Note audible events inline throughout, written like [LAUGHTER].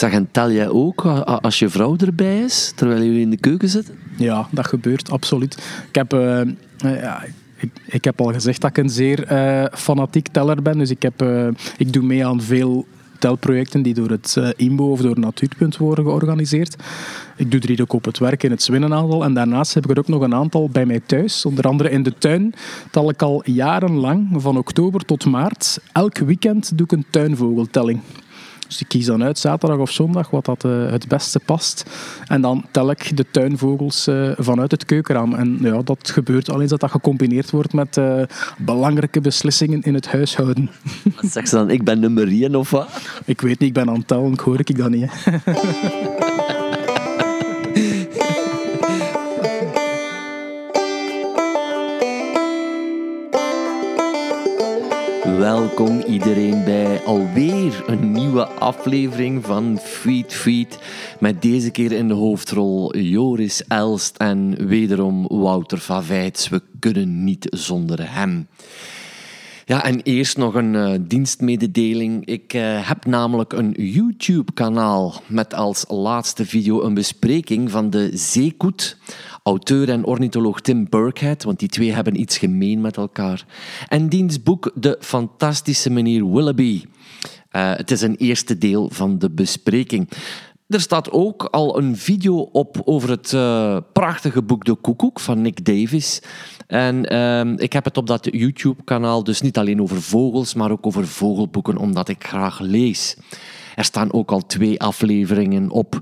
Zeg, en tel jij ook als je vrouw erbij is, terwijl jullie in de keuken zitten? Ja, dat gebeurt, absoluut. Ik heb... Uh, ja, ik, ik, heb al gezegd dat ik een zeer uh, fanatiek teller ben. Dus ik, heb, ik doe mee aan veel telprojecten die door het uh, IMBO of door Natuurpunt worden georganiseerd. Ik doe er hier ook op het werk in het Zwinnenadel. En daarnaast heb ik er ook nog een aantal bij mij thuis. Onder andere in de tuin tel ik al jarenlang, van oktober tot maart. Elk weekend doe ik een tuinvogeltelling. Dus ik kies dan uit zaterdag of zondag wat dat uh, het beste past. En dan tel ik de tuinvogels uh, vanuit het keukenraam. En ja, dat gebeurt alleen dat dat gecombineerd wordt met uh, belangrijke beslissingen in het huishouden. [LAUGHS] Wat zeg ze dan? Ik ben nummer 1 of wat? Ik weet niet, ik ben aan het tellen, ik hoor ik dat niet. [LAUGHS] Welkom iedereen bij alweer een nieuwe aflevering van Feed Feed. Met deze keer in de hoofdrol Joris Elst en wederom Wouter Favijts. We kunnen niet zonder hem. Ja, en eerst nog een uh, dienstmededeling. Ik uh, heb namelijk een YouTube-kanaal met als laatste video een bespreking van de zeekoet auteur en ornitholoog Tim Burkhead, want die twee hebben iets gemeen met elkaar. En diens boek De fantastische meneer Willoughby. Uh, het is een eerste deel van de bespreking. Er staat ook al een video op over het prachtige boek De Koekoek van Nick Davis. En uh, ik heb het op dat YouTube-kanaal dus niet alleen over vogels, maar ook over vogelboeken, omdat ik graag lees. Er staan ook al twee afleveringen op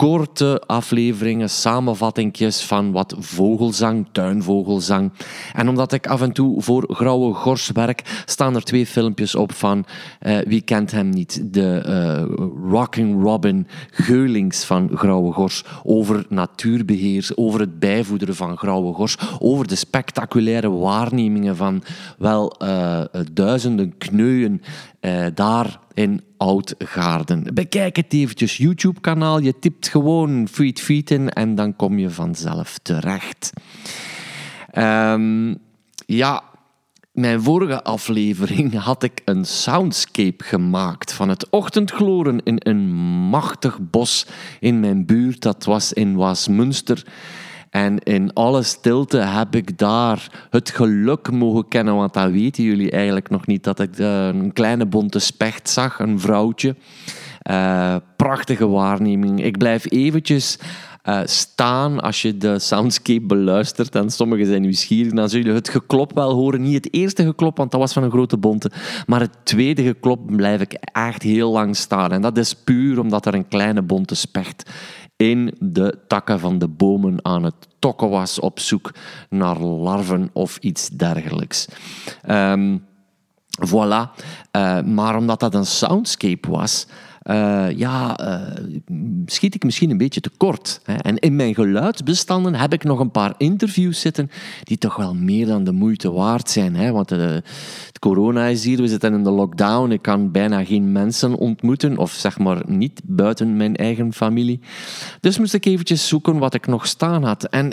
korte afleveringen, samenvattingjes van wat vogelzang, tuinvogelzang. En omdat ik af en toe voor Grauwe Gors werk, staan er twee filmpjes op van, uh, wie kent hem niet, de uh, Rocking Robin Geulings van Grauwe Gors, over natuurbeheer, over het bijvoederen van Grauwe Gors, over de spectaculaire waarnemingen van wel uh, duizenden kneuien daar in Oudgaarden. Bekijk het eventjes, YouTube-kanaal. Je tipt gewoon Feed Feet in en dan kom je vanzelf terecht. Um, ja, mijn vorige aflevering had ik een soundscape gemaakt van het ochtendgloren in een machtig bos in mijn buurt. Dat was in Waasmunster. En in alle stilte heb ik daar het geluk mogen kennen, want dat weten jullie eigenlijk nog niet, dat ik eh, een kleine bonte specht zag, een vrouwtje. Uh, prachtige waarneming. Ik blijf eventjes uh, staan als je de soundscape beluistert. En sommigen zijn nieuwsgierig. Dan zullen het geklop wel horen. Niet het eerste geklop, want dat was van een grote bonte. Maar het tweede geklop blijf ik echt heel lang staan. En dat is puur omdat er een kleine bonte specht in de takken van de bomen aan het tokken was op zoek naar larven of iets dergelijks. Um, voilà. Uh, maar omdat dat een soundscape was, uh, ja, uh, schiet ik misschien een beetje tekort. Hè. En in mijn geluidsbestanden heb ik nog een paar interviews zitten die toch wel meer dan de moeite waard zijn. Hè. Want uh, het corona is hier, we zitten in de lockdown, ik kan bijna geen mensen ontmoeten, of zeg maar niet buiten mijn eigen familie. Dus moest ik eventjes zoeken wat ik nog staan had. En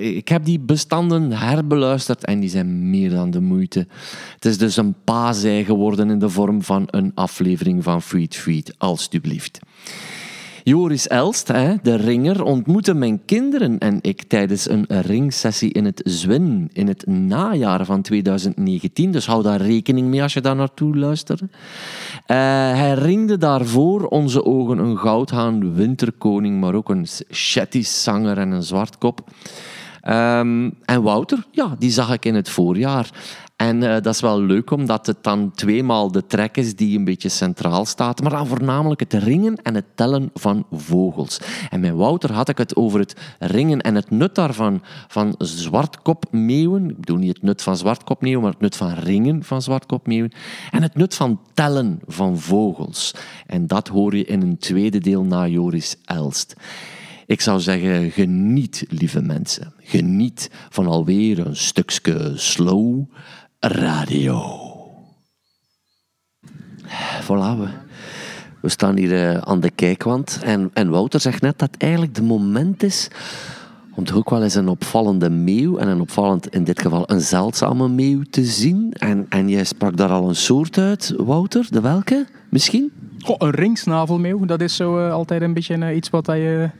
ik heb die bestanden herbeluisterd en die zijn meer dan de moeite. Het is dus een paasei geworden in de vorm van een aflevering van Feed Feed alstublieft. Joris Elst, de ringer, ontmoette mijn kinderen en ik tijdens een ringsessie in het Zwin in het najaar van 2019. Dus hou daar rekening mee als je daar naartoe luistert. Uh, hij ringde daarvoor onze ogen een goudhaan winterkoning, maar ook een zanger en een zwartkop. Um, en Wouter, ja, die zag ik in het voorjaar. En uh, dat is wel leuk, omdat het dan tweemaal de trek is die een beetje centraal staat, maar dan voornamelijk het ringen en het tellen van vogels. En met Wouter had ik het over het ringen en het nut daarvan van zwartkopmeeuwen. Ik bedoel niet het nut van zwartkopmeeuwen, maar het nut van ringen van zwartkopmeeuwen. En het nut van tellen van vogels. En dat hoor je in een tweede deel na Joris Elst. Ik zou zeggen, geniet, lieve mensen. Geniet van alweer een stukje slow radio. Voilà, we, staan hier uh, aan de kijkwand. En, en Wouter zegt net dat eigenlijk de moment is om toch ook wel eens een opvallende meeuw en een opvallend, in dit geval een zeldzame meeuw te zien. En, en jij sprak daar al een soort uit, Wouter. De welke, misschien? Oh, een ringsnavelmeeuw, dat is zo uh, altijd een beetje uh, iets wat je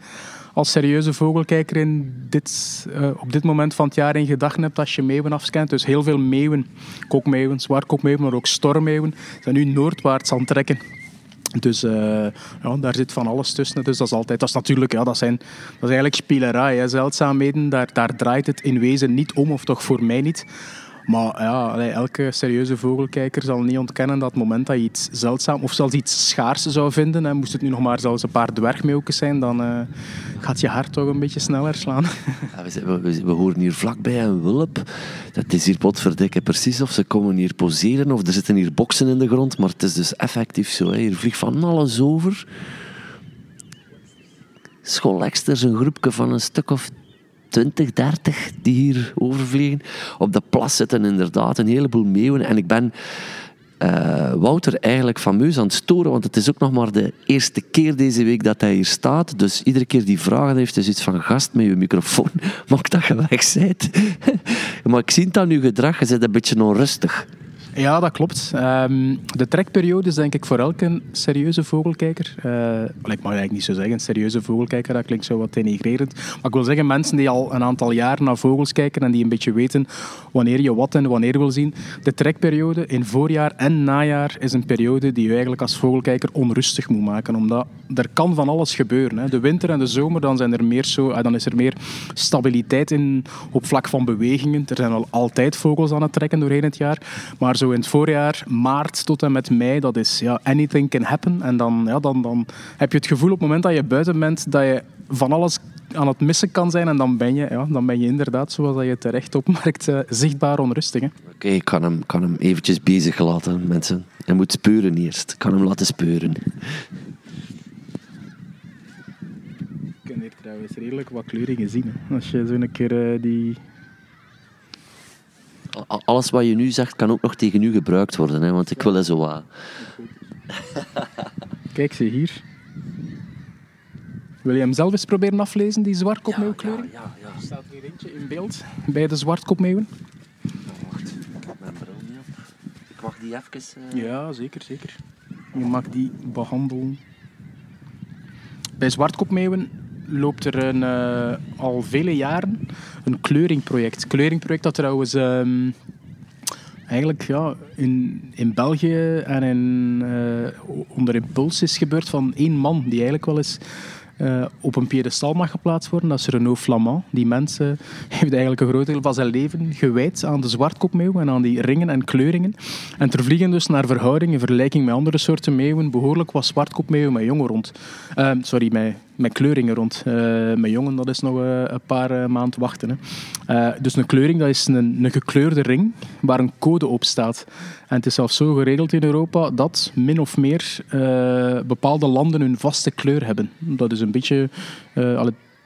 als serieuze vogelkijker in dit, uh, op dit moment van het jaar in gedachten hebt als je meeuwen afscant. Dus heel veel meeuwen, kokmeeuwen, zwartkokmeeuwen, maar ook stormmeeuwen, zijn nu noordwaarts aan het trekken. Dus uh, ja, daar zit van alles tussen. Dus dat is altijd, dat is natuurlijk, ja, dat, zijn, dat is eigenlijk spielerij, hè. zeldzaamheden. Daar, daar draait het in wezen niet om, of toch voor mij niet. Maar ja, elke serieuze vogelkijker zal niet ontkennen dat het moment dat je iets zeldzaam of zelfs iets schaars zou vinden, hè, moest het nu nog maar zelfs een paar dwergmeeuwkes zijn, dan uh, gaat je hart toch een beetje sneller slaan. [LAUGHS] We, we, horen hier vlakbij een wulp. Dat is hier potverdikke precies of ze komen hier poseren of er zitten hier boksen in de grond, maar het is dus effectief zo. Hè. Hier vliegt van alles over. Schooleksters, een groepje van een stuk of 20, 30 die hier overvliegen. Op de plas zitten inderdaad een heleboel meeuwen. En ik ben uh, Wouter eigenlijk fameus aan het storen, want het is ook nog maar de eerste keer deze week dat hij hier staat. Dus iedere keer die vragen heeft, is iets van gast met je microfoon. [LAUGHS] Mag dat je weg bent? [LAUGHS] maar ik zie aan uw gedrag, je bent een beetje onrustig. Ja, dat klopt. Um, de trekperiode is denk ik voor elke serieuze vogelkijker. Uh, ik mag eigenlijk niet zo zeggen, een serieuze vogelkijker, dat klinkt zo wat denigrerend. Maar ik wil zeggen, mensen die al een aantal jaar naar vogels kijken en die een beetje weten wanneer je wat en wanneer wil zien. De trekperiode in voorjaar en najaar is een periode die je eigenlijk als vogelkijker onrustig moet maken. Omdat er kan van alles gebeuren. Hè. De winter en de zomer, dan, zijn er meer zo, ah, dan is er meer stabiliteit in, op vlak van bewegingen. Er zijn al altijd vogels aan het trekken doorheen het jaar. Maar zo in het voorjaar, maart tot en met mei, dat is ja, anything can happen. En dan, ja, dan, dan heb je het gevoel op het moment dat je buiten bent, dat je van alles aan het missen kan zijn. En dan ben je, ja, dan ben je inderdaad, zoals je terecht opmerkt, uh, zichtbaar onrustig. Oké, ik kan hem, kan hem eventjes bezig laten, mensen. Hij moet speuren eerst. Ik kan hem laten speuren. Ik kan hier trouwens redelijk wat kleuringen zien. Hè. Als je zo een keer uh, die alles wat je nu zegt kan ook nog tegen u gebruikt worden, hè, want ik wil het zo wat. [LAUGHS] Kijk ze hier. Wil je hem zelf eens proberen aflezen, die zwartkopmeeuwkleuring? Ja, ja, ja, Er staat hier eentje in beeld bij de zwartkopmeeuwen. wacht, ik heb mijn bril niet op. Ik mag die even... Uh... Ja, zeker, zeker. Je mag die behandelen. Bij zwartkopmeeuwen loopt er een, uh, al vele jaren een kleuringproject. Kleuringproject dat trouwens um, eigenlijk ja, in, in België en in, uh, onder impuls is gebeurd van één man die eigenlijk wel eens uh, op een piedestal mag geplaatst worden. Dat is Renaud Flamand. Die mensen [LAUGHS] heeft eigenlijk een groot deel van zijn leven gewijd aan de zwartkopmeeuw en aan die ringen en kleuringen. En er vliegen dus naar verhouding in vergelijking met andere soorten meeuwen behoorlijk wat zwartkopmeeuwen met jongen rond. Uh, sorry, met met kleuringen rond. Uh, met jongen, dat is nog uh, een paar uh, maanden wachten. Hè. dus een kleuring, dat is een, een, gekleurde ring waar een code op staat. En het is zelfs zo geregeld in Europa dat min of meer bepaalde landen hun vaste kleur hebben. Dat is een beetje...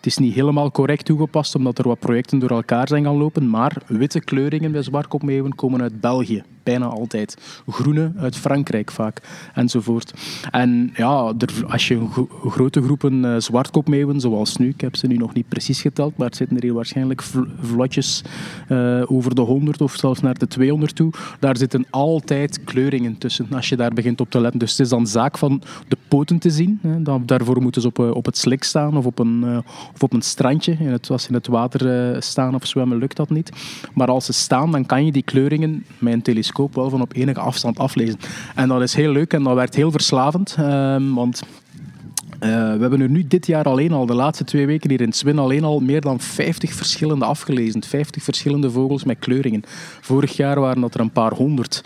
Het is niet helemaal correct toegepast, omdat er wat projecten door elkaar zijn gaan lopen. Maar witte kleuringen bij zwartkopmeeuwen komen uit België. Bijna altijd. Groene uit Frankrijk vaak. Enzovoort. En ja, er, als je grote groepen uh, zwartkopmeeuwen, zoals nu, ik heb ze nu nog niet precies geteld, maar het zitten er hier waarschijnlijk vlotjes uh, over de 100 of zelfs naar de 200 toe. Daar zitten altijd kleuringen tussen, als je daar begint op te letten. Dus het is dan zaak van de poten te zien. Hè. Daarvoor moeten ze op, op het slik staan of op een of op een strandje. Het, als ze in het water staan of zwemmen, lukt dat niet. Maar als ze staan, dan kan je die kleuringen met een telescoop wel van op enige afstand aflezen. En dat is heel leuk en dat werd heel verslavend. Uh, want uh, we hebben er nu dit jaar alleen al, de laatste twee weken hier in Swin, alleen al meer dan 50 verschillende afgelezen. 50 verschillende vogels met kleuringen. Vorig jaar waren dat er een paar honderd.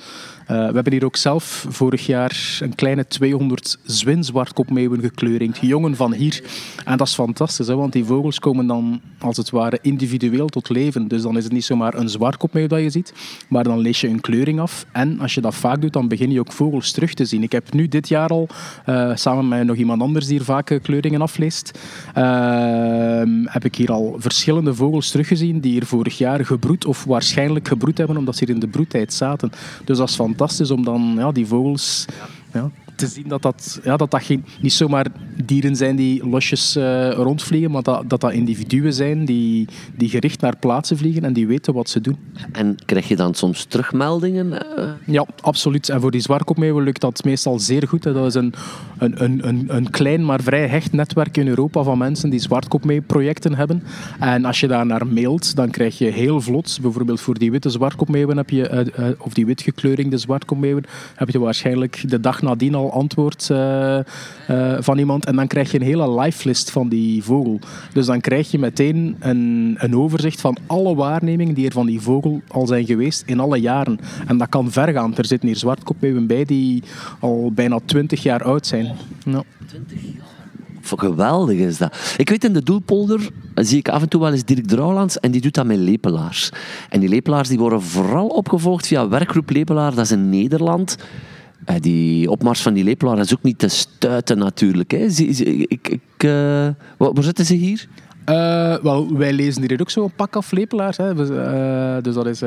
Uh, we hebben hier ook zelf vorig jaar een kleine 200 zwinzwartkopmeeuwen gekleurd. Jongen van hier. En dat is fantastisch, want die vogels komen dan als het ware individueel tot leven. Dus dan is het niet zomaar een zwartkopmeeuw dat je ziet, maar dan lees je een kleuring af. En als je dat vaak doet, dan begin je ook vogels terug te zien. Ik heb nu dit jaar al, uh, samen met nog iemand anders die hier vaak eh, kleuringen afleest, heb ik hier al verschillende vogels teruggezien die hier vorig jaar gebroed of waarschijnlijk gebroed hebben omdat ze hier in de broedtijd zaten. Dus dat is fantastisch om dan ja, die vogels ja, te zien dat dat, ja, dat, dat geen, niet zomaar dieren zijn die losjes uh, rondvliegen, maar dat, dat dat individuen zijn die, die gericht naar plaatsen vliegen en die weten wat ze doen. En krijg je dan soms terugmeldingen? Uh? Ja, absoluut. En voor die zwartkopmeeuwen lukt dat meestal zeer goed. Dat is een, een, een, een, klein maar vrij hecht netwerk in Europa van mensen die zwartkopmeeuwprojecten hebben. En als je daar naar mailt, dan krijg je heel vlot, bijvoorbeeld voor die witte zwartkopmeeuwen heb je, uh, of die witgekleurde zwartkopmeeuwen, heb je waarschijnlijk de dag nadien al antwoord uh, van iemand. En dan krijg je een hele lifelist van die vogel. Dus dan krijg je meteen een, een overzicht van alle waarnemingen die er van die vogel al zijn geweest in alle jaren. En dat kan ver gaan. Er zitten hier zwartkopmeeuwen bij die al bijna 20 jaar oud zijn. Ja. 20 jaar? Geweldig is dat. Ik weet in de Doelpolder zie ik af en toe wel eens Dirk Drouwlands en die doet dat met lepelaars. En die lepelaars die worden vooral opgevolgd via werkgroep Lepelaar, dat is in Nederland. Uh, die opmars van die lepelaar is ook niet te stuiten natuurlijk. Hè. ik, ik, uh, waar zitten ze hier? Uh, wel, wij lezen hier ook zo'n pak af lepelaars. Hè. Dus, dus dat is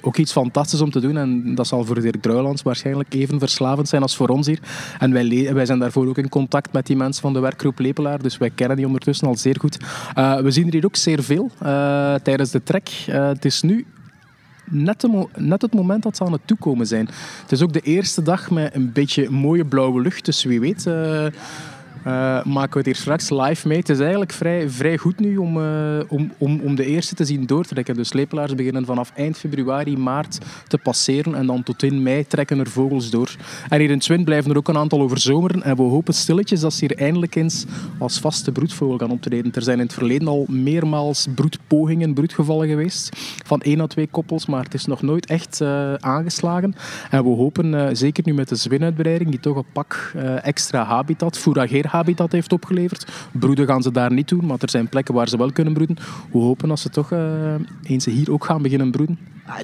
ook iets fantastisch om te doen. En dat zal voor Dirk Druilands waarschijnlijk even verslavend zijn als voor ons hier. En wij, wij zijn daarvoor ook in contact met die mensen van de werkgroep Lepelaar. Dus wij kennen die ondertussen al zeer goed. Uh, we zien er hier ook zeer veel uh, tijdens de trek. Uh, het is nu net, net, het moment dat ze aan het toekomen zijn. Het is ook de eerste dag met een beetje mooie blauwe lucht. Dus wie weet maken we het hier straks live mee. Het is eigenlijk vrij, vrij goed nu om, uh, om, om, om de eerste te zien doortrekken. Dus lepelaars beginnen vanaf eind februari, maart te passeren en dan tot in mei trekken er vogels door. En hier in Twin blijven er ook een aantal over zomeren en we hopen stilletjes dat ze hier eindelijk eens als vaste broedvogel gaan optreden. Er zijn in het verleden al meermaals broedpogingen, broedgevallen geweest van één à twee koppels, maar het is nog nooit echt uh, aangeslagen. En we hopen, zeker nu met de zwinuitbreiding, die toch een pak extra habitat, fourageer habitat heeft opgeleverd. Broeden gaan ze daar niet doen, maar er zijn plekken waar ze wel kunnen broeden. We hopen dat ze toch uh, eens hier ook gaan beginnen broeden.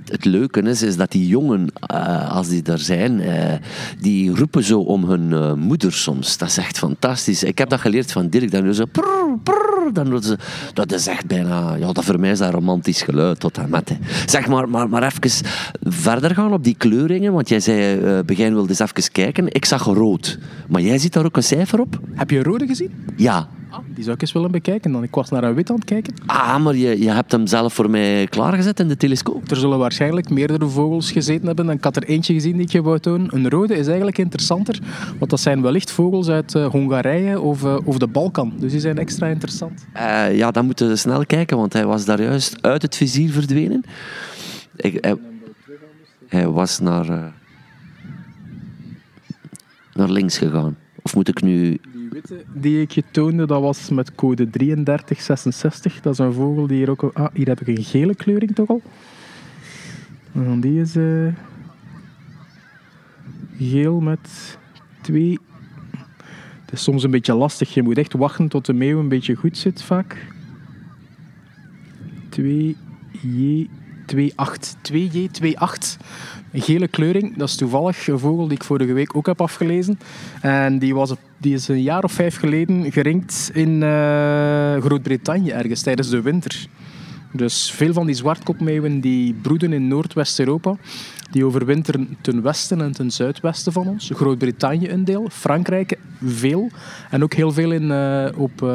Het, leuke is, is dat die jongen, uh, als die er zijn, uh, die roepen zo om hun moeder soms. Dat is echt fantastisch. Ik heb dat geleerd van Dirk. Dan prrr, prrr, dan ze, dat is echt bijna, ja, dat voor mij is dat romantisch geluid tot en met. Hè. Zeg maar, maar, maar even verder gaan op die kleuringen, want jij zei, begin wilde eens even kijken. Ik zag rood, maar jij ziet daar ook een cijfer op? Heb je rode gezien? Ja. Ah, die zou ik eens willen bekijken dan. Ik was naar een wit aan het kijken. Ah, maar je, je hebt hem zelf voor mij klaargezet in de telescoop. Er zullen waarschijnlijk meerdere vogels gezeten hebben. Ik had er eentje gezien die ik je wou tonen. Een rode is eigenlijk interessanter, want dat zijn wellicht vogels uit uh, Hongarije of, uh, of de Balkan. Dus die zijn extra interessant. Uh, ja, dan moeten we snel kijken, want hij was daar juist uit het vizier verdwenen. Ik, hij, hij was naar, naar links gegaan. Of moet ik nu die ik je toonde, dat was met code 3366. Dat is een vogel die hier ook... Ah, hier heb ik een gele kleuring toch al. En die is uh, geel met twee... Het is soms een beetje lastig. Je moet echt wachten tot de meeuw een beetje goed zit vaak. 2 J 28. 2J 28. Een gele kleuring. Dat is toevallig een vogel die ik vorige week ook heb afgelezen. En die, was, die is een jaar of vijf geleden geringd in uh, Groot-Brittannië ergens tijdens de winter. Dus veel van die zwartkopmeeuwen die broeden in Noordwest-Europa. Die overwinteren ten westen en ten zuidwesten van ons. Groot-Brittannië een deel, Frankrijk veel. En ook heel veel in, uh, op uh,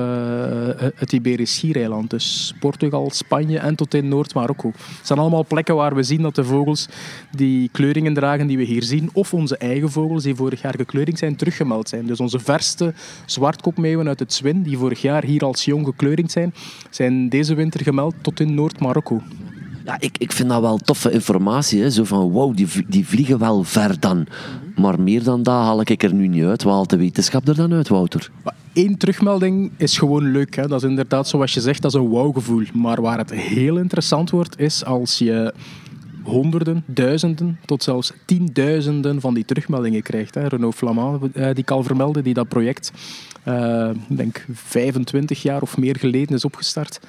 het Iberisch Schiereiland. Dus Portugal, Spanje en tot in Noord-Marokko. Het zijn allemaal plekken waar we zien dat de vogels die kleuringen dragen die we hier zien, of onze eigen vogels die vorig jaar gekleuring zijn, teruggemeld zijn. Dus onze verste zwartkopmeeuwen uit het Zwin, die vorig jaar hier als jong gekleurd zijn, zijn deze winter gemeld tot in Noord-Marokko. Ja, ik, ik vind dat wel toffe informatie. Hè. Zo van, wow, die, die vliegen wel ver dan. Maar meer dan dat haal ik er nu niet uit. Wat haalt de wetenschap er dan uit, Wouter? Eén terugmelding is gewoon leuk. Hè. Dat is inderdaad, zoals je zegt, dat is een wow-gevoel. Maar waar het heel interessant wordt, is als je honderden, duizenden, tot zelfs tienduizenden van die terugmeldingen krijgt. Hè. Renault Flamand, eh, die ik al vermelde, die dat project uh, denk 25 jaar of meer geleden is opgestart.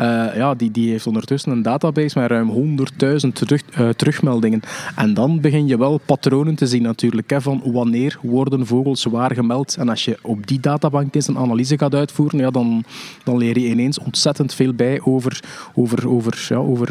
Uh, ja, die, die heeft ondertussen een database met ruim 100.000 terug, uh, terugmeldingen. En dan begin je wel patronen te zien natuurlijk, hè, van wanneer worden vogels waar gemeld. En als je op die databank eens een analyse gaat uitvoeren, ja, dan, dan leer je ineens ontzettend veel bij over, over, over, ja, over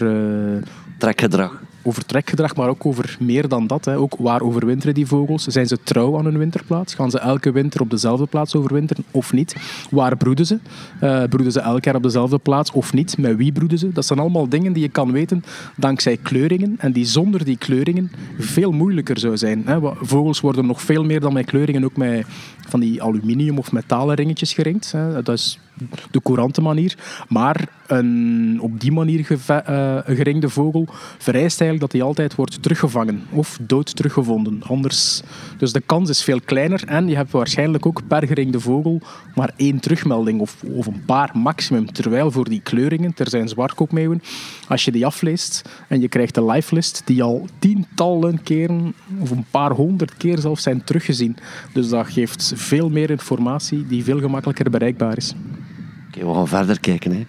trekgedrag over trekgedrag, maar ook over meer dan dat. Hè. Ook waar overwinteren die vogels? Zijn ze trouw aan hun winterplaats? Gaan ze elke winter op dezelfde plaats overwinteren of niet? Waar broeden ze? Uh, broeden ze elk jaar op dezelfde plaats of niet? Met wie broeden ze? Dat zijn allemaal dingen die je kan weten dankzij kleuringen en die zonder die kleuringen veel moeilijker zou zijn. Hè. Vogels worden nog veel meer dan met kleuringen ook met van die aluminium of metalen ringetjes geringd. Hè. Dat is de courante manier. Maar een op die manier uh, geringde vogel vereist eigenlijk dat hij altijd wordt teruggevangen of dood teruggevonden. Anders, dus de kans is veel kleiner en je hebt waarschijnlijk ook per geringde vogel maar één terugmelding of, of een paar maximum. Terwijl voor die kleuringen, er zijn zwartkoopmeeuwen, als je die afleest en je krijgt een lifelist die al tientallen keren of een paar honderd keer zelfs zijn teruggezien. Dus dat geeft veel meer informatie die veel gemakkelijker bereikbaar is. Oké, we gaan verder kijken. Hè.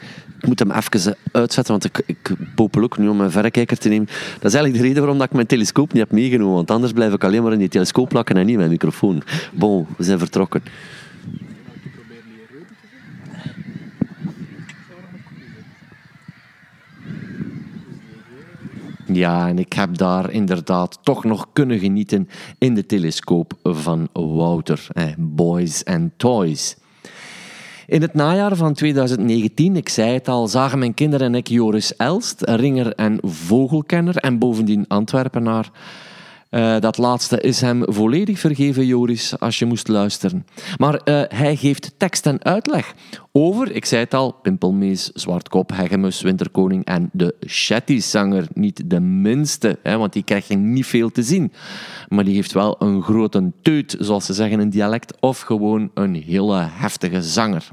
Ik moet hem even uitzetten, want ik, ik popel ook nu om een verrekijker te nemen. Dat is eigenlijk de reden waarom ik mijn telescoop niet heb meegenomen. Want anders blijf ik alleen maar in die telescoop plakken en niet mijn microfoon. Bon, we zijn vertrokken. Ja, en ik heb daar inderdaad toch nog kunnen genieten in de telescoop van Wouter. Boys and Toys. In het najaar van 2019, ik zei het al, zagen mijn kinderen en ik Joris Elst, ringer en vogelkenner en bovendien Antwerpenaar. Uh, dat laatste is hem volledig vergeven, Joris, als je moest luisteren. Maar uh, hij geeft tekst en uitleg over, ik zei het al, Pimpelmees, Zwartkop, Hegemus, Winterkoning en de Shetty-zanger. Niet de minste, hè, want die krijg je niet veel te zien. Maar die heeft wel een grote teut, zoals ze zeggen in dialect, of gewoon een hele heftige zanger.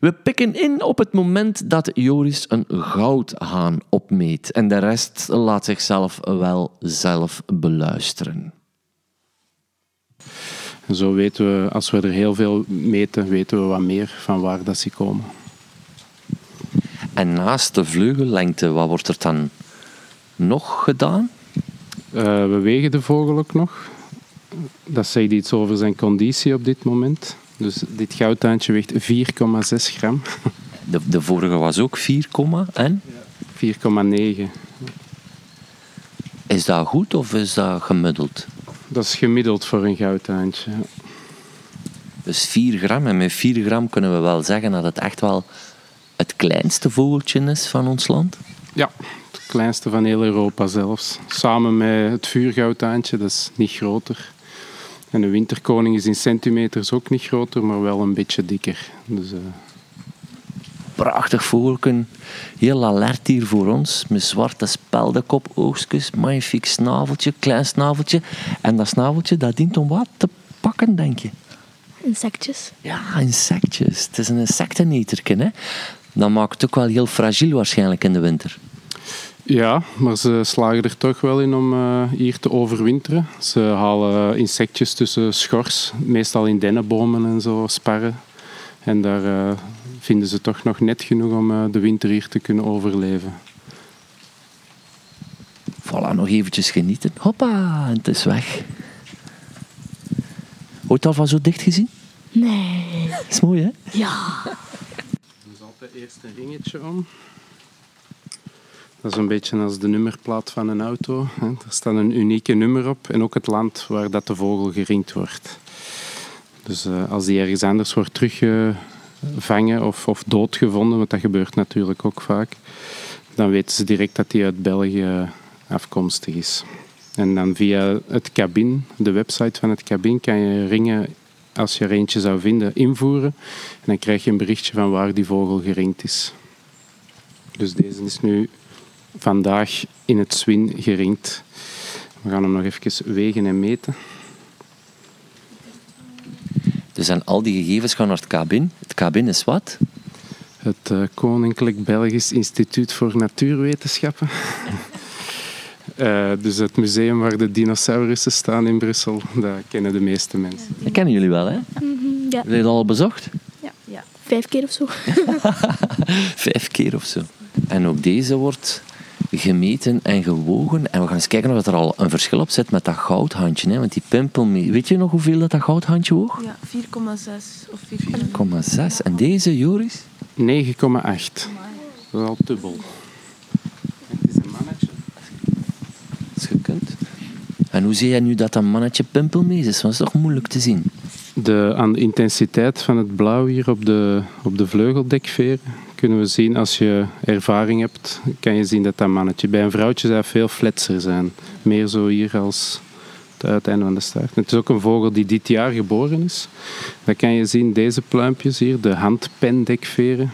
We pikken in op het moment dat Joris een goudhaan opmeet en de rest laat zichzelf wel zelf beluisteren. Zo weten we, als we er heel veel meten, weten we wat meer van waar dat ze komen. En naast de vleugellengte, wat wordt er dan nog gedaan? Uh, we wegen de vogel ook nog. Dat zegt iets over zijn conditie op dit moment. Dus dit goudtuintje weegt 4,6 gram. De, de vorige was ook 4, en? 4,9. Is dat goed of is dat gemiddeld? Dat is gemiddeld voor een goudtuintje. Dus 4 gram. En met 4 gram kunnen we wel zeggen dat het echt wel het kleinste vogeltje is van ons land? Ja, het kleinste van heel Europa zelfs. Samen met het vuurgoudtuintje, dat is niet groter. En de winterkoning is in centimeters ook niet groter, maar wel een beetje dikker. Dus, uh... Prachtig vogelken. Heel alert hier voor ons. Met zwarte speldenkop, oogstjes, magnifiek snaveltje, klein snaveltje. En dat snaveltje, dat dient om wat te pakken, denk je? Insectjes. Ja, insectjes. Het is een insecteneterken, hè. Dat maakt het ook wel heel fragiel waarschijnlijk in de winter. Ja, maar ze slagen er toch wel in om uh, hier te overwinteren. Ze halen insectjes tussen schors, meestal in dennenbomen en zo, sparren. En daar uh, vinden ze toch nog net genoeg om uh, de winter hier te kunnen overleven. Voilà, nog eventjes genieten. Hoppa, en het is weg. Ooit al van zo dicht gezien? Nee. Is mooi, hè? Ja. Dus altijd eerst een ringetje om. Dat is een beetje als de nummerplaat van een auto. Er staat een unieke nummer op en ook het land waar dat de vogel geringd wordt. Dus eh, als die ergens anders wordt teruggevangen of, of doodgevonden, want dat gebeurt natuurlijk ook vaak, dan weten ze direct dat die uit België afkomstig is. En dan via het cabin, de website van het cabin, kan je ringen als je er eentje zou vinden, invoeren. En dan krijg je een berichtje van waar die vogel geringd is. Dus deze is nu vandaag in het Swin geringd. We gaan hem nog even wegen en meten. Dus en al die gegevens gaan naar het cabin. Het cabin is wat? Het uh, Koninklijk Belgisch Instituut voor Natuurwetenschappen. uh, [LAUGHS] dus het museum waar de dinosaurussen staan in Brussel, dat kennen de meeste mensen. Dat kennen jullie wel, hè? Mm -hmm, ja. Heb je dat al bezocht? Ja, ja. vijf keer of zo. [LAUGHS] [LAUGHS] vijf keer of zo. En ook deze wordt gemeten en gewogen. En we gaan eens kijken of er al een verschil op zit met dat goudhandje. Hè? Want die pimpel, weet je nog hoeveel dat, dat goudhandje woog? Ja, 4,6 of 4,6. En deze, Joris? 9,8. Dat is al dubbel. Het is een mannetje. En hoe zie jij nu dat dat mannetje pimpelmees is? Want dat is toch moeilijk te zien? De, aan de intensiteit van het blauw hier op de, op de vleugeldekveren kunnen we zien, als je ervaring hebt, kan je zien dat dat mannetje bij een vrouwtje zou veel fletser zijn. Meer zo hier als het uiteinde van de staart. Het is ook een vogel die dit jaar geboren is. Dan kan je zien, deze pluimpjes hier, de handpendekveren,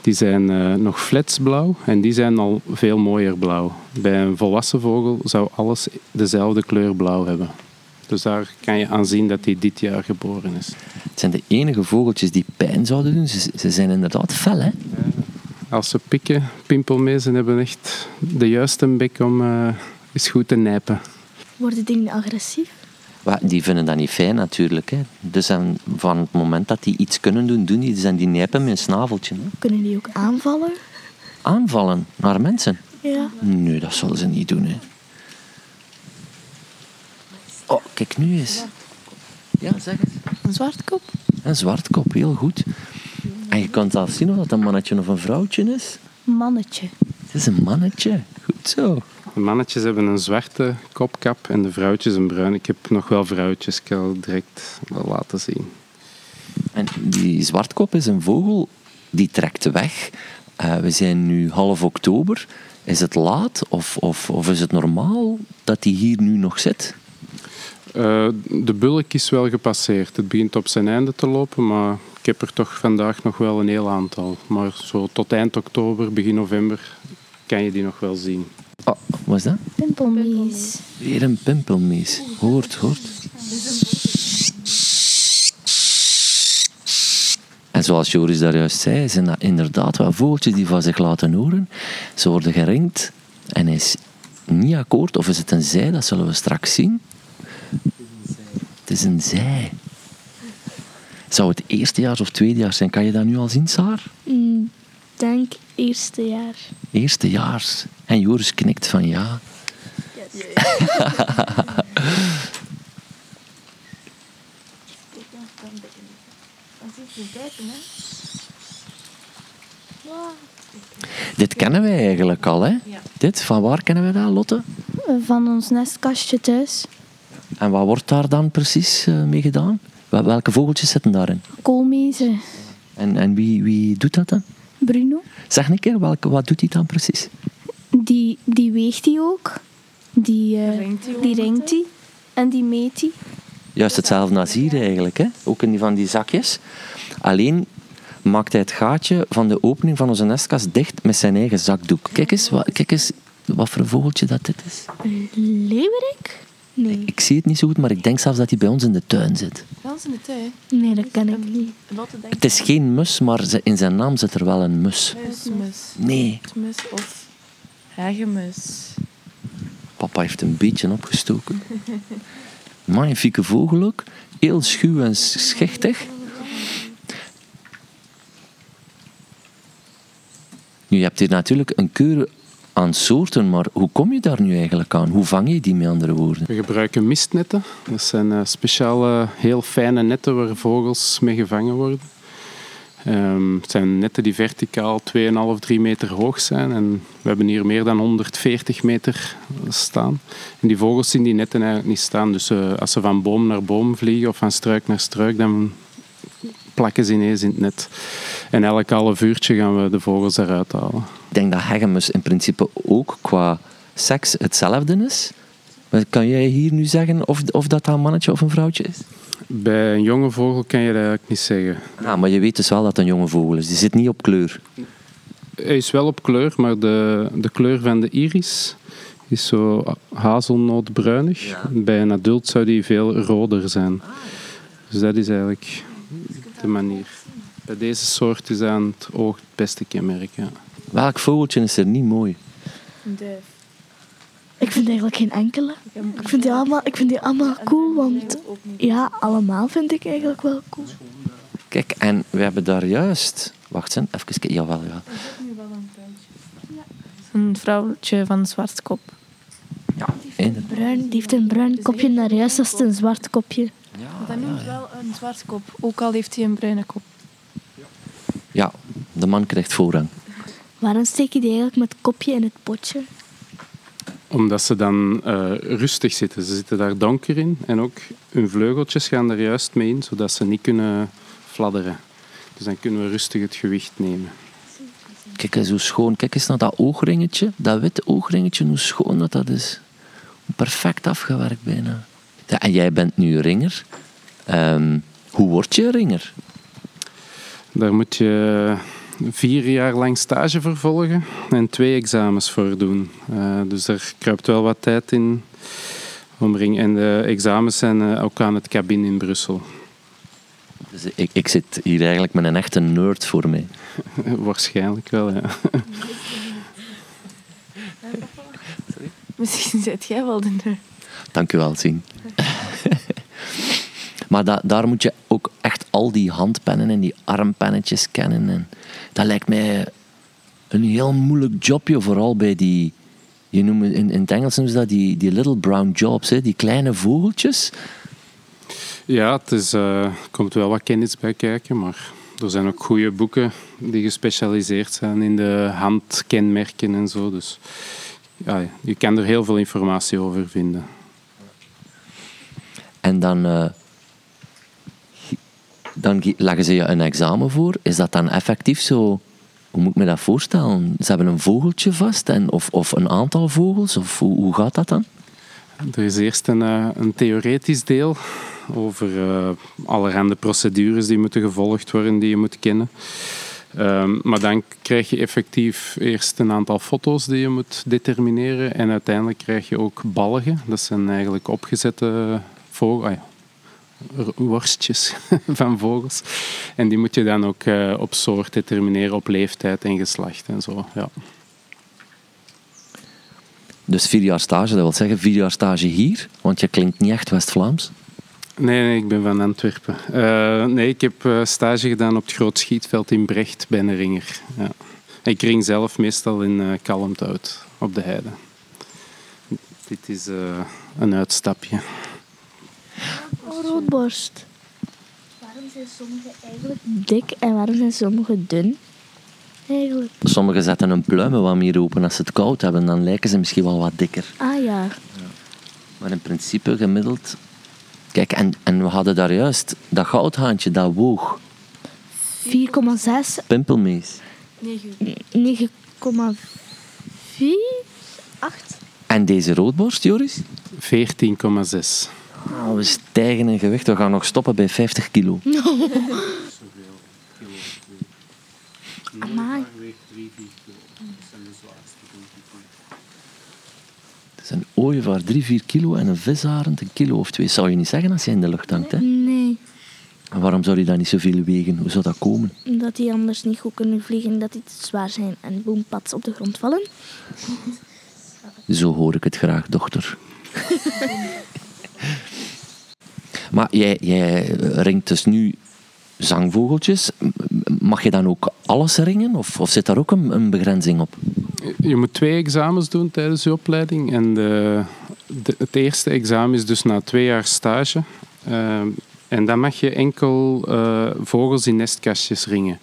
die zijn eh, nog fletsblauw en die zijn al veel mooier blauw. Bij een volwassen vogel zou alles dezelfde kleur blauw hebben. Dus daar kan je aan zien dat hij dit jaar geboren is. Het zijn de enige vogeltjes die pijn zouden doen. Ze, ze zijn inderdaad fel, hè? Als ze pikken, pimpelmezen hebben echt de juiste bek om eh, eens goed te nijpen. Worden dingen agressief? Die vinden dat niet fijn natuurlijk. Hè. Dus dan, van het moment dat die iets kunnen doen, doen die. Dus dan die nijpen met een snaveltje. Hè. Kunnen die ook aanvallen? Aanvallen naar mensen. Ja. Nee, dat zullen ze niet doen. Hè. Oh, kijk nu eens. Ja, zeg het. Een zwartkop? Een zwartkop, heel goed. En je kan zelfs zien of dat een mannetje of een vrouwtje is. Mannetje. Het is een mannetje. Goed zo. De mannetjes hebben een zwarte kopkap en de vrouwtjes een bruin. Ik heb nog wel vrouwtjes, ik zal het direct wel laten zien. En die zwartkop is een vogel die trekt weg. Eh, we zijn nu half oktober. Is het laat of, of, of is het normaal dat die hier nu nog zit? Eh, de bulk is wel gepasseerd. Het begint op zijn einde te lopen, maar ik heb er toch vandaag nog wel een heel aantal. Maar zo tot eind oktober, begin november kan je die nog wel zien. Oh, wat is dat? Pimpelmees. Weer een pimpelmees. Hoort, hoort. En zoals Joris daar juist zei, zijn dat inderdaad wel vogeltjes die van zich laten horen. Ze worden geringd en hij is niet akkoord. Of is het een zij, dat zullen we straks zien. Het is een zij. Zou het eerstejaars of tweedejaars zijn? Kan je dat nu al zien, Saar? Mm, denk eerste jaar. Eerstejaars. En Joris knikt van ja. Dit kennen wij eigenlijk al, hè? Dit, van waar kennen we dat, Lotte? Van ons nestkastje thuis. En wat wordt daar dan precies eh, mee gedaan? Wel- Welke vogeltjes zitten daarin? Koolmezen. En, en wie, wie doet dat dan? Bruno. Zeg een keer, welke, wat doet hij dan precies? Die, die weegt hij ook. Die, eh, Ringt die ringt hij. En die meet hij. Juist hetzelfde als hier eigenlijk, hè? ook in die van die zakjes. Alleen maakt hij het gaatje van de opening van onze nestkast dicht met zijn eigen zakdoek. Kijk eens, wat, kijk eens wat voor een vogeltje dat dit is. Leeuwerik? Nee. Ik zie het niet zo goed, maar ik denk zelfs dat hij bij ons in de tuin zit. Wel eens in de tuin. Nee, dat ken ik niet. Het is geen mus, maar in zijn naam zit er wel een mus. huismus. Nee, Mus of hagemus. papa heeft een beetje opgestoken. [LAUGHS] Magnifieke vogel ook. Heel schuw en schichtig. Nu, je hebt hier natuurlijk een keur aan soorten, maar hoe kom je daar nu eigenlijk aan? Hoe vang je die met andere woorden? We gebruiken mistnetten. Dat zijn eh, speciale, heel fijne netten waar vogels mee gevangen worden. Ehm, het zijn netten die verticaal 2,5, 3 meter hoog zijn. En we hebben hier meer dan 140 meter staan. En die vogels zien die netten eigenlijk niet staan. Dus eh, als ze van boom naar boom vliegen of van struik naar struik, dan plakken ze ineens in het net. En elk half uurtje gaan we de vogels eruit halen. Ik denk dat hegemus in principe ook qua seks hetzelfde is. Maar Kan jij hier nu zeggen of, of dat een mannetje of een vrouwtje is? Bij een jonge vogel kan je dat eigenlijk niet zeggen. Ah, maar je weet dus wel dat het een jonge vogel is. Die zit niet op kleur. Hij is wel op kleur, maar de, de kleur van de iris is zo hazelnootbruinig. Bij een adult zou die veel roder zijn. Dus dat is eigenlijk de manier. Bij deze soort is aan het oog het beste kenmerk. Ja. Welk vogeltje is er niet mooi? Een duif. Ik vind eigenlijk geen enkele. Ik vind die allemaal, ik vind die allemaal cool, want ja, allemaal vind ik eigenlijk wel cool. Kijk, en we hebben daar juist... Wacht eens, even kijken. Jawel, ja. Een vrouwtje van zwartkop. ja inderdaad. Bruin, die heeft een bruin kopje naar juist als het een zwart kopje. Dat noemt wel een zwartkop, ook al heeft hij een bruine kop. Ja, de man krijgt voorrang. Waarom steek je die eigenlijk met het kopje in het potje? omdat ze dan eh, rustig zitten. Ze zitten daar donker in en ook hun vleugeltjes gaan er juist mee in, zodat ze niet kunnen fladderen. Dus dan kunnen we rustig het gewicht nemen. Kijk eens hoe schoon. Kijk eens naar dat oogringetje. Dat witte oogringetje, hoe schoon dat, dat is. Perfect afgewerkt bijna. Ja, en jij bent nu ringer. Ehm, hoe word je ringer? Daar moet je vier jaar lang stage vervolgen en twee examens voor doen. Uh, dus daar kruipt wel wat tijd in omring. En de examens zijn uh, ook aan het cabine in Brussel. Dus ik, ik zit hier eigenlijk met een echte nerd voor mij. [LAUGHS] Waarschijnlijk wel, ja. Misschien zit jij wel de nerd. Dank u wel, Zien. [LAUGHS] maar da daar moet je ook echt al die handpennen en die armpennetjes kennen. En dat lijkt mij een heel moeilijk jobje, vooral bij die... Je noemt in, in het Engels noemen ze dat die, die little brown jobs, hè, die kleine vogeltjes. Ja, het is, uh, komt wel wat kennis bij kijken, maar er zijn ook goede boeken die gespecialiseerd zijn in de handkenmerken en zo. Dus ja, je kan er heel veel informatie over vinden. En dan, uh, dan leggen ze je een examen voor. Is dat dan effectief zo? Hoe moet ik me dat voorstellen? Ze hebben een vogeltje vast en, of, of een aantal vogels? Of hoe, gaat dat dan? Er is eerst een, uh, een theoretisch deel over uh, allerhande procedures die moeten gevolgd worden, die je moet kennen. Um, maar dan krijg je effectief eerst een aantal foto's die je moet determineren en uiteindelijk krijg je ook balgen. Dat zijn eigenlijk opgezette vogels, ah worstjes [LAUGHS] van vogels. En die moet je dan ook uh, op soort determineren, op leeftijd en geslacht en zo. Ja. Dus vier jaar stage, dat wil zeggen vier jaar stage hier, want je klinkt niet echt West-Vlaams. Nee, nee, ik ben van Antwerpen. Uh, nee, ik heb uh, stage gedaan op het Groot Schietveld in Brecht bij Ringer. Ja. Ik ring zelf meestal in uh, Kalmthout op de heide. Dit is een uitstapje. Oh, roodborst. Waarom zijn sommige eigenlijk dik en waarom zijn sommige dun? Eigenlijk. Sommigen zetten hun pluimen wat meer open als ze het koud hebben. Dan lijken ze misschien wel wat dikker. Ah ja. ja. Maar in principe gemiddeld Kijk, en, en we hadden daar juist dat goudhaantje, dat woog. 4,6. Pimpelmees. 9,4. 8. En deze roodborst, Joris? 14,6. Oh, we stijgen in gewicht. We gaan nog stoppen bij 50 kilo. [LAUGHS] No. Amai. Het is een ooievaar 3, 4 kilo en een visarend een kilo of twee. Zou je niet zeggen als je in de lucht hangt, hè? Nee. En waarom zou die dan niet zoveel wegen? Hoe zou dat komen? Omdat die anders niet goed kunnen vliegen, dat die te zwaar zijn en boompads op de grond vallen. Zo hoor ik het graag, dochter. [LAUGHS] maar jij, ringt dus nu zangvogeltjes. Mag je dan ook alles ringen of, of zit daar ook een, een, begrenzing op? Je moet twee examens doen tijdens je opleiding. En het eerste examen is dus na twee jaar stage. Uh, en dan mag je enkel uh, vogels in nestkastjes ringen.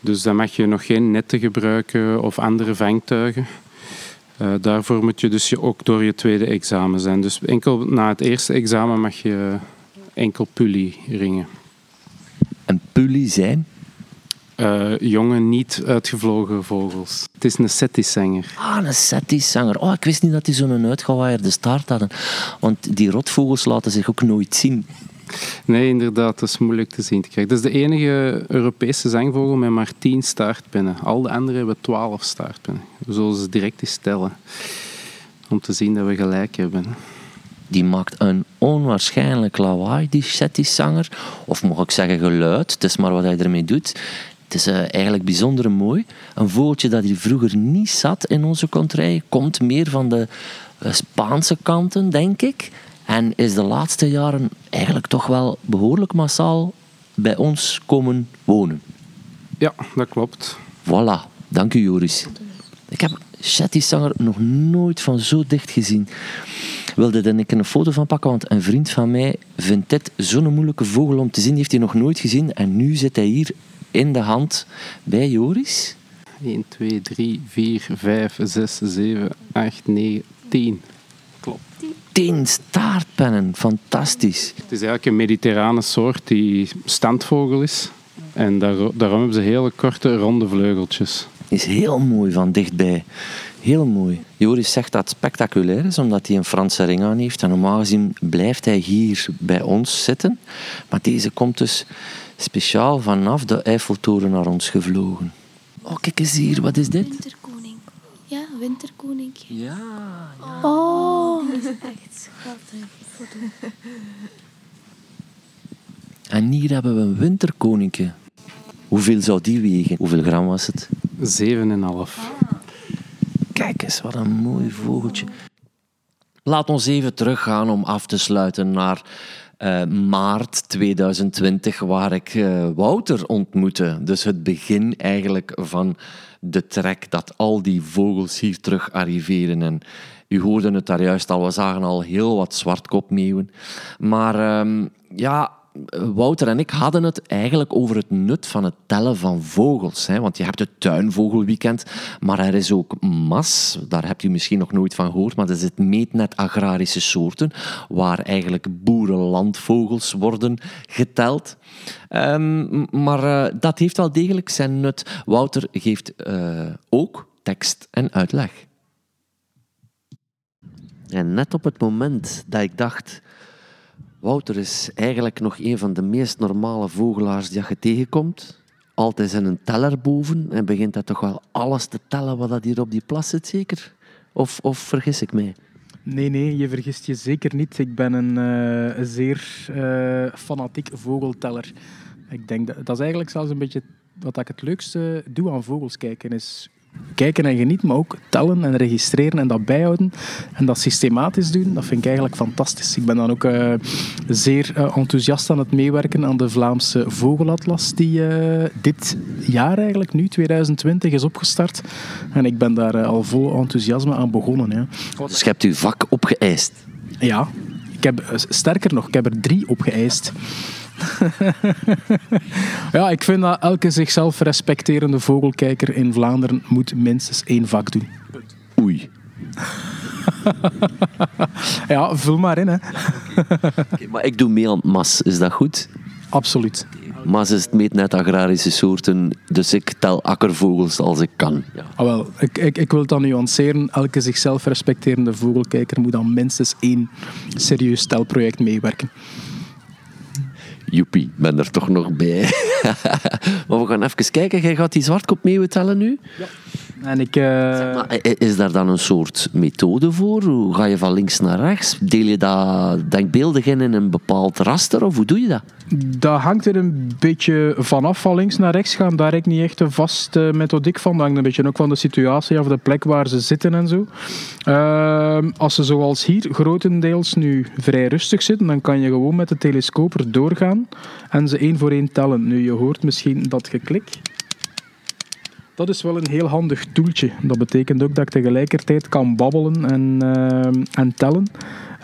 Dus dan mag je nog geen netten gebruiken of andere vangtuigen. Uh, daarvoor moet je dus je ook door je tweede examen zijn. Dus enkel na het eerste examen mag je enkel pully ringen. En pully zijn? Uh, jonge, niet uitgevlogen vogels. Het is een settiszanger. Ah, een settiszanger. Oh, ik wist niet dat die zo'n uitgewaaierde staart hadden. Want die rotvogels laten zich ook nooit zien. Nee, inderdaad, dat is moeilijk te zien te krijgen. Dat is de enige Europese zangvogel met maar tien staartpinnen. Al de anderen hebben twaalf staartpinnen. We zullen ze direct eens tellen. Om te zien dat we gelijk hebben. Die maakt een onwaarschijnlijk lawaai, die settiszanger. Of mag ik zeggen geluid, het is maar wat hij ermee doet. Het is uh, eigenlijk bijzonder mooi. Een vogeltje dat hier vroeger niet zat in onze contrij. Komt meer van de uh, Spaanse kanten, denk ik. En is de laatste jaren eigenlijk toch wel behoorlijk massaal bij ons komen wonen. Ja, dat klopt. Voilà, dank u Joris. Ik heb Shetty-zanger nog nooit van zo dicht gezien. Wilde er ik een foto van pakken, want een vriend van mij vindt dit zo'n moeilijke vogel om te zien. Die heeft hij nog nooit gezien. En nu zit hij hier in de hand bij Joris. 1, 2, 3, 4, 5, 6, 7, 8, 9, Tien. Tien staartpennen, fantastisch. Het is eigenlijk een mediterrane soort die standvogel is. En daar, daarom hebben ze hele korte, ronde vleugeltjes. Is heel mooi van dichtbij. Heel mooi. Joris zegt dat het spectaculair is, omdat hij een Franse ring aan heeft. En normaal gezien blijft hij hier bij ons zitten. Maar deze komt dus speciaal vanaf de Eiffeltoren naar ons gevlogen. Oh, kijk eens hier, wat is dit? Winterkoning. Ja. Ja, Oh, dat is echt schattig. En hier hebben we een winterkoninkje. Hoeveel zou die wegen? Hoeveel gram was het? Zeven en een half. Kijk eens, wat een mooi vogeltje. Laat ons even teruggaan om af te sluiten naar eh, maart 2020, waar ik eh, Wouter ontmoette. Dus het begin eigenlijk van de trek dat al die vogels hier terug arriveren. En u hoorde het daar juist al, we zagen al heel wat zwartkopmeeuwen. Maar ehm, ja, Wouter en ik hadden het eigenlijk over het nut van het tellen van vogels. Hè? Want je hebt het tuinvogelweekend, maar er is ook MAS. Daar hebt u misschien nog nooit van gehoord, maar dat is het meetnet agrarische soorten, waar eigenlijk boerenlandvogels worden geteld. Ehm, maar eh, dat heeft wel degelijk zijn nut. Wouter geeft eh, ook tekst en uitleg. En net op het moment dat ik dacht Wouter is eigenlijk nog een van de meest normale vogelaars die je tegenkomt. Altijd in een teller boven en begint hij toch wel alles te tellen wat dat hier op die plas zit, zeker? Of, of vergis ik mij? Nee, nee, je vergist je zeker niet. Ik ben een uh, zeer uh, fanatiek vogelteller. Ik denk dat, dat is eigenlijk zelfs een beetje wat ik het leukste doe aan vogels kijken. Is kijken en genieten, maar ook tellen en registreren en dat bijhouden. En dat systematisch doen, dat vind ik eigenlijk fantastisch. Ik ben dan ook uh, zeer uh, enthousiast aan het meewerken aan de Vlaamse Vogelatlas, die uh, dit jaar eigenlijk, nu 2020, is opgestart. En ik ben daar al vol enthousiasme aan begonnen. Ja. Dus je hebt uw vak opgeëist? Ja, ik heb, sterker nog, ik heb er drie opgeëist. [LAUGHS] ja, ik vind dat elke zichzelf respecterende vogelkijker in Vlaanderen moet minstens één vak doen. Oei. [LAUGHS] ja, vul maar in. Hè. okay, maar ik doe mee aan het MAS, is dat goed? Absoluut. MAS is het meetnet agrarische soorten, dus ik tel akkervogels als ik kan. Ja. Ah, wel, ik, ik, ik wil het dan nuanceren. Elke zichzelf respecterende vogelkijker moet dan minstens één serieus telproject meewerken joepie, ben er toch nog bij. [LAUGHS] maar we gaan even kijken. Jij gaat die zwartkop meeuwen tellen nu? Ja. En ik, uh... zeg maar, is daar dan een soort methode voor? Hoe ga je van links naar rechts? Deel je dat denkbeeldig in in een bepaald raster of hoe doe je dat? Dat hangt er een beetje vanaf van links naar rechts gaan. Daar heb ik niet echt een vaste methodiek van. Dat hangt een beetje ook van de situatie of de plek waar ze zitten en zo. Uh, als ze zoals hier grotendeels nu vrij rustig zitten, dan kan je gewoon met de telescoop er doorgaan en ze één voor één tellen. Nu, je hoort misschien dat geklik. Dat is wel een heel handig toeltje. Dat betekent ook dat ik tegelijkertijd kan babbelen en, uh, en tellen.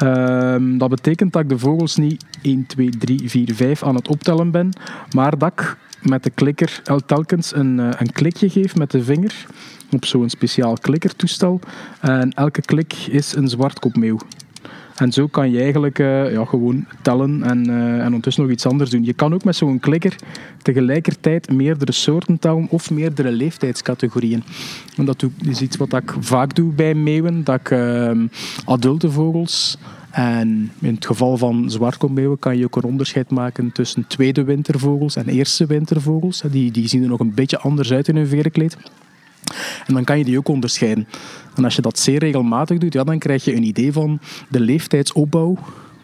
Uh, dat betekent dat ik de vogels niet 1, 2, 3, 4, 5 aan het optellen ben, maar dat ik met de klikker telkens een, uh, een klikje geef met de vinger op zo'n speciaal klikkertoestel. En elke klik is een zwartkopmeeuw. En zo kan je eigenlijk uh, ja, gewoon tellen en, uh, en ondertussen nog iets anders doen. Je kan ook met zo'n klikker tegelijkertijd meerdere soorten tellen of meerdere leeftijdscategorieën. En dat is iets wat ik vaak doe bij meeuwen, dat ik uh, adulte vogels en in het geval van zwartkommeeuwen kan je ook een onderscheid maken tussen tweede wintervogels en eerste wintervogels. Die, die zien er nog een beetje anders uit in hun verenkleed. En dan kan je die ook onderscheiden. En als je dat zeer regelmatig doet, ja, dan krijg je een idee van de leeftijdsopbouw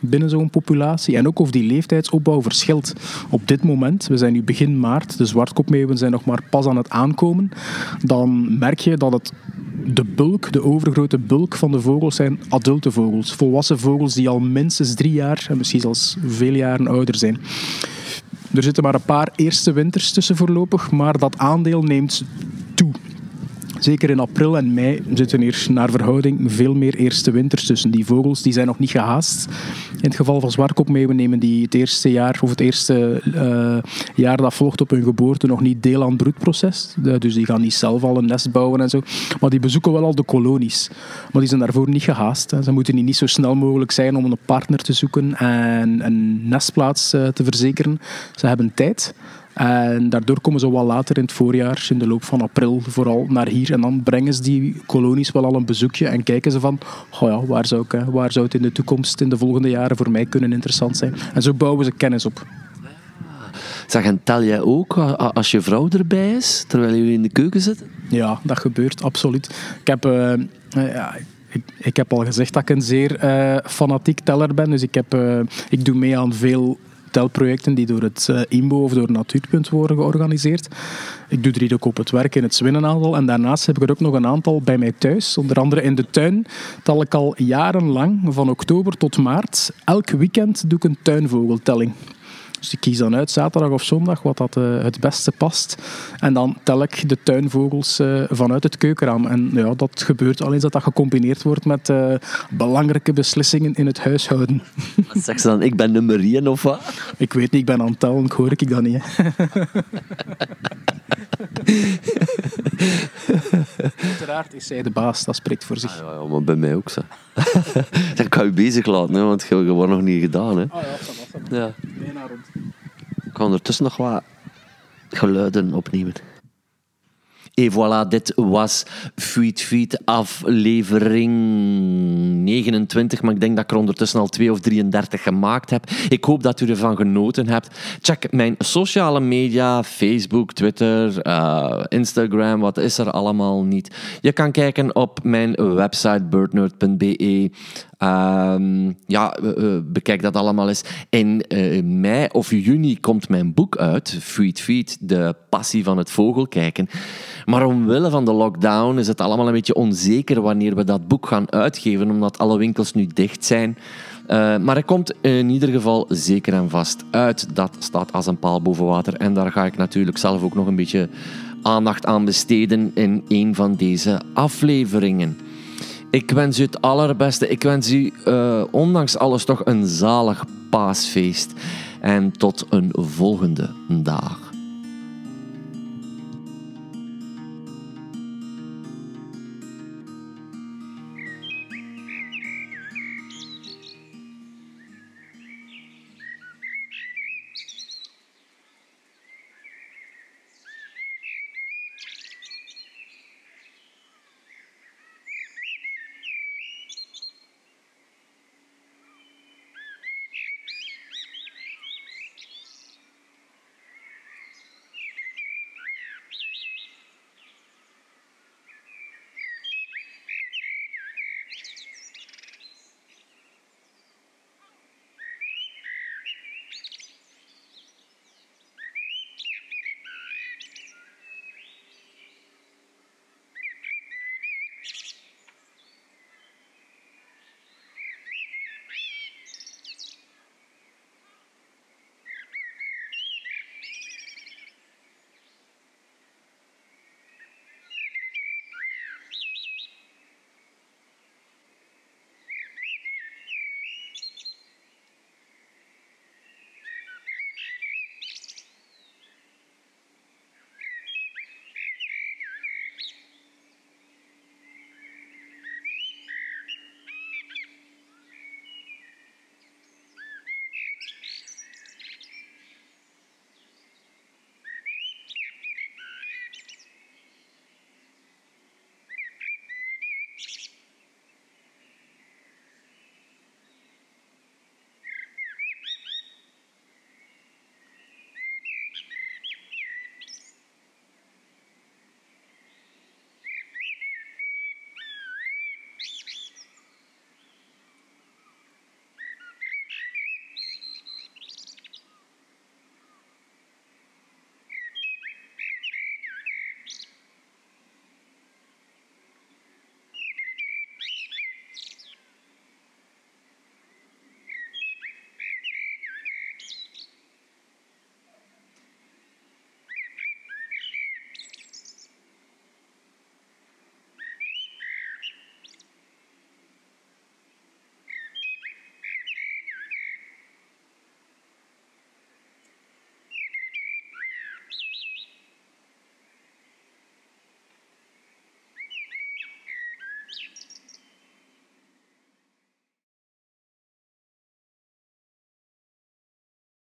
binnen zo'n populatie. En ook of die leeftijdsopbouw verschilt. Op dit moment, we zijn nu begin maart, de zwartkopmeeuwen zijn nog maar pas aan het aankomen. Dan merk je dat het de bulk, de overgrote bulk van de vogels zijn adulte vogels. Volwassen vogels die al minstens drie jaar en misschien zelfs veel jaren ouder zijn. Er zitten maar een paar eerste winters tussen voorlopig, maar dat aandeel neemt toe zeker in april en mei zitten hier naar verhouding veel meer eerste winters tussen. Die vogels die zijn nog niet gehaast. In het geval van zwartkopmeeuwen nemen die het eerste jaar of het eerste uh, jaar dat volgt op hun geboorte nog niet deel aan het broedproces. dus die gaan niet zelf al een nest bouwen en zo. Maar die bezoeken wel al de kolonies. Maar die zijn daarvoor niet gehaast. Ze moeten niet zo snel mogelijk zijn om een partner te zoeken en een nestplaats uh, te verzekeren. Ze hebben tijd. En daardoor komen ze wel later in het voorjaar, in de loop van april, vooral naar hier. En dan brengen ze die kolonies wel al een bezoekje en kijken ze van, oh ja, waar, zou ik, waar zou het in de toekomst, in de volgende jaren voor mij kunnen interessant zijn. En zo bouwen ze kennis op. Zeg, en tel jij ook als je vrouw erbij is, terwijl jullie in de keuken zitten? Ja, dat gebeurt, absoluut. Ik heb... Uh, ja, ik, ik, heb al gezegd dat ik een zeer uh, fanatiek teller ben. Dus ik, heb, uh, ik doe mee aan veel telprojecten die door het uh, IMBO of door Natuurpunt worden georganiseerd. Ik doe hier ook op het werk in het Zwinnenaantal. En daarnaast heb ik er ook nog een aantal bij mij thuis. Onder andere in de tuin tel ik al jarenlang, van oktober tot maart. Elk weekend doe ik een tuinvogeltelling. Dus ik kies dan uit zaterdag of zondag wat dat uh, het beste past. En dan tel ik de tuinvogels uh, vanuit het keukenraam. En ja, dat gebeurt alleen dat dat gecombineerd wordt met uh, belangrijke beslissingen in het huishouden. [LAUGHS] Zeg ze dan, ik ben nummer 1 of wat? Ik weet niet, ik ben aan het tellen, hoor ik dat niet. [LAUGHS] Uiteraard is zij de baas, dat spreekt voor zich. Ah, ja, maar bij mij ook zo. [LAUGHS] ik kan je bezig laten, hè, want je wordt nog niet gedaan. Hè. Ah ja, dat was het. Ja. rond. Ik kan ondertussen nog wat geluiden opnemen. Et voilà, dit was Feed Feed aflevering 29, maar ik denk dat ik er ondertussen al 2 of 33 gemaakt heb. Ik hoop dat u ervan genoten hebt. Check mijn sociale media, Facebook, Twitter, uh, Instagram, wat is er allemaal niet. Je kan kijken op mijn website birdnerd.be. Uh, ja, bekijk dat allemaal eens. In uh, mei of juni komt mijn boek uit, Feed Feed, de passie van het vogelkijken. Maar omwille van de lockdown is het allemaal een beetje onzeker wanneer we dat boek gaan uitgeven, omdat alle winkels nu dicht zijn. Uh, maar het komt in ieder geval zeker en vast uit. Dat staat als een paal boven water. En daar ga ik natuurlijk zelf ook nog een beetje aandacht aan besteden in een van deze afleveringen. Ik wens u het allerbeste. Ik wens u, uh, ondanks alles, toch een zalig paasfeest. En tot een volgende dag.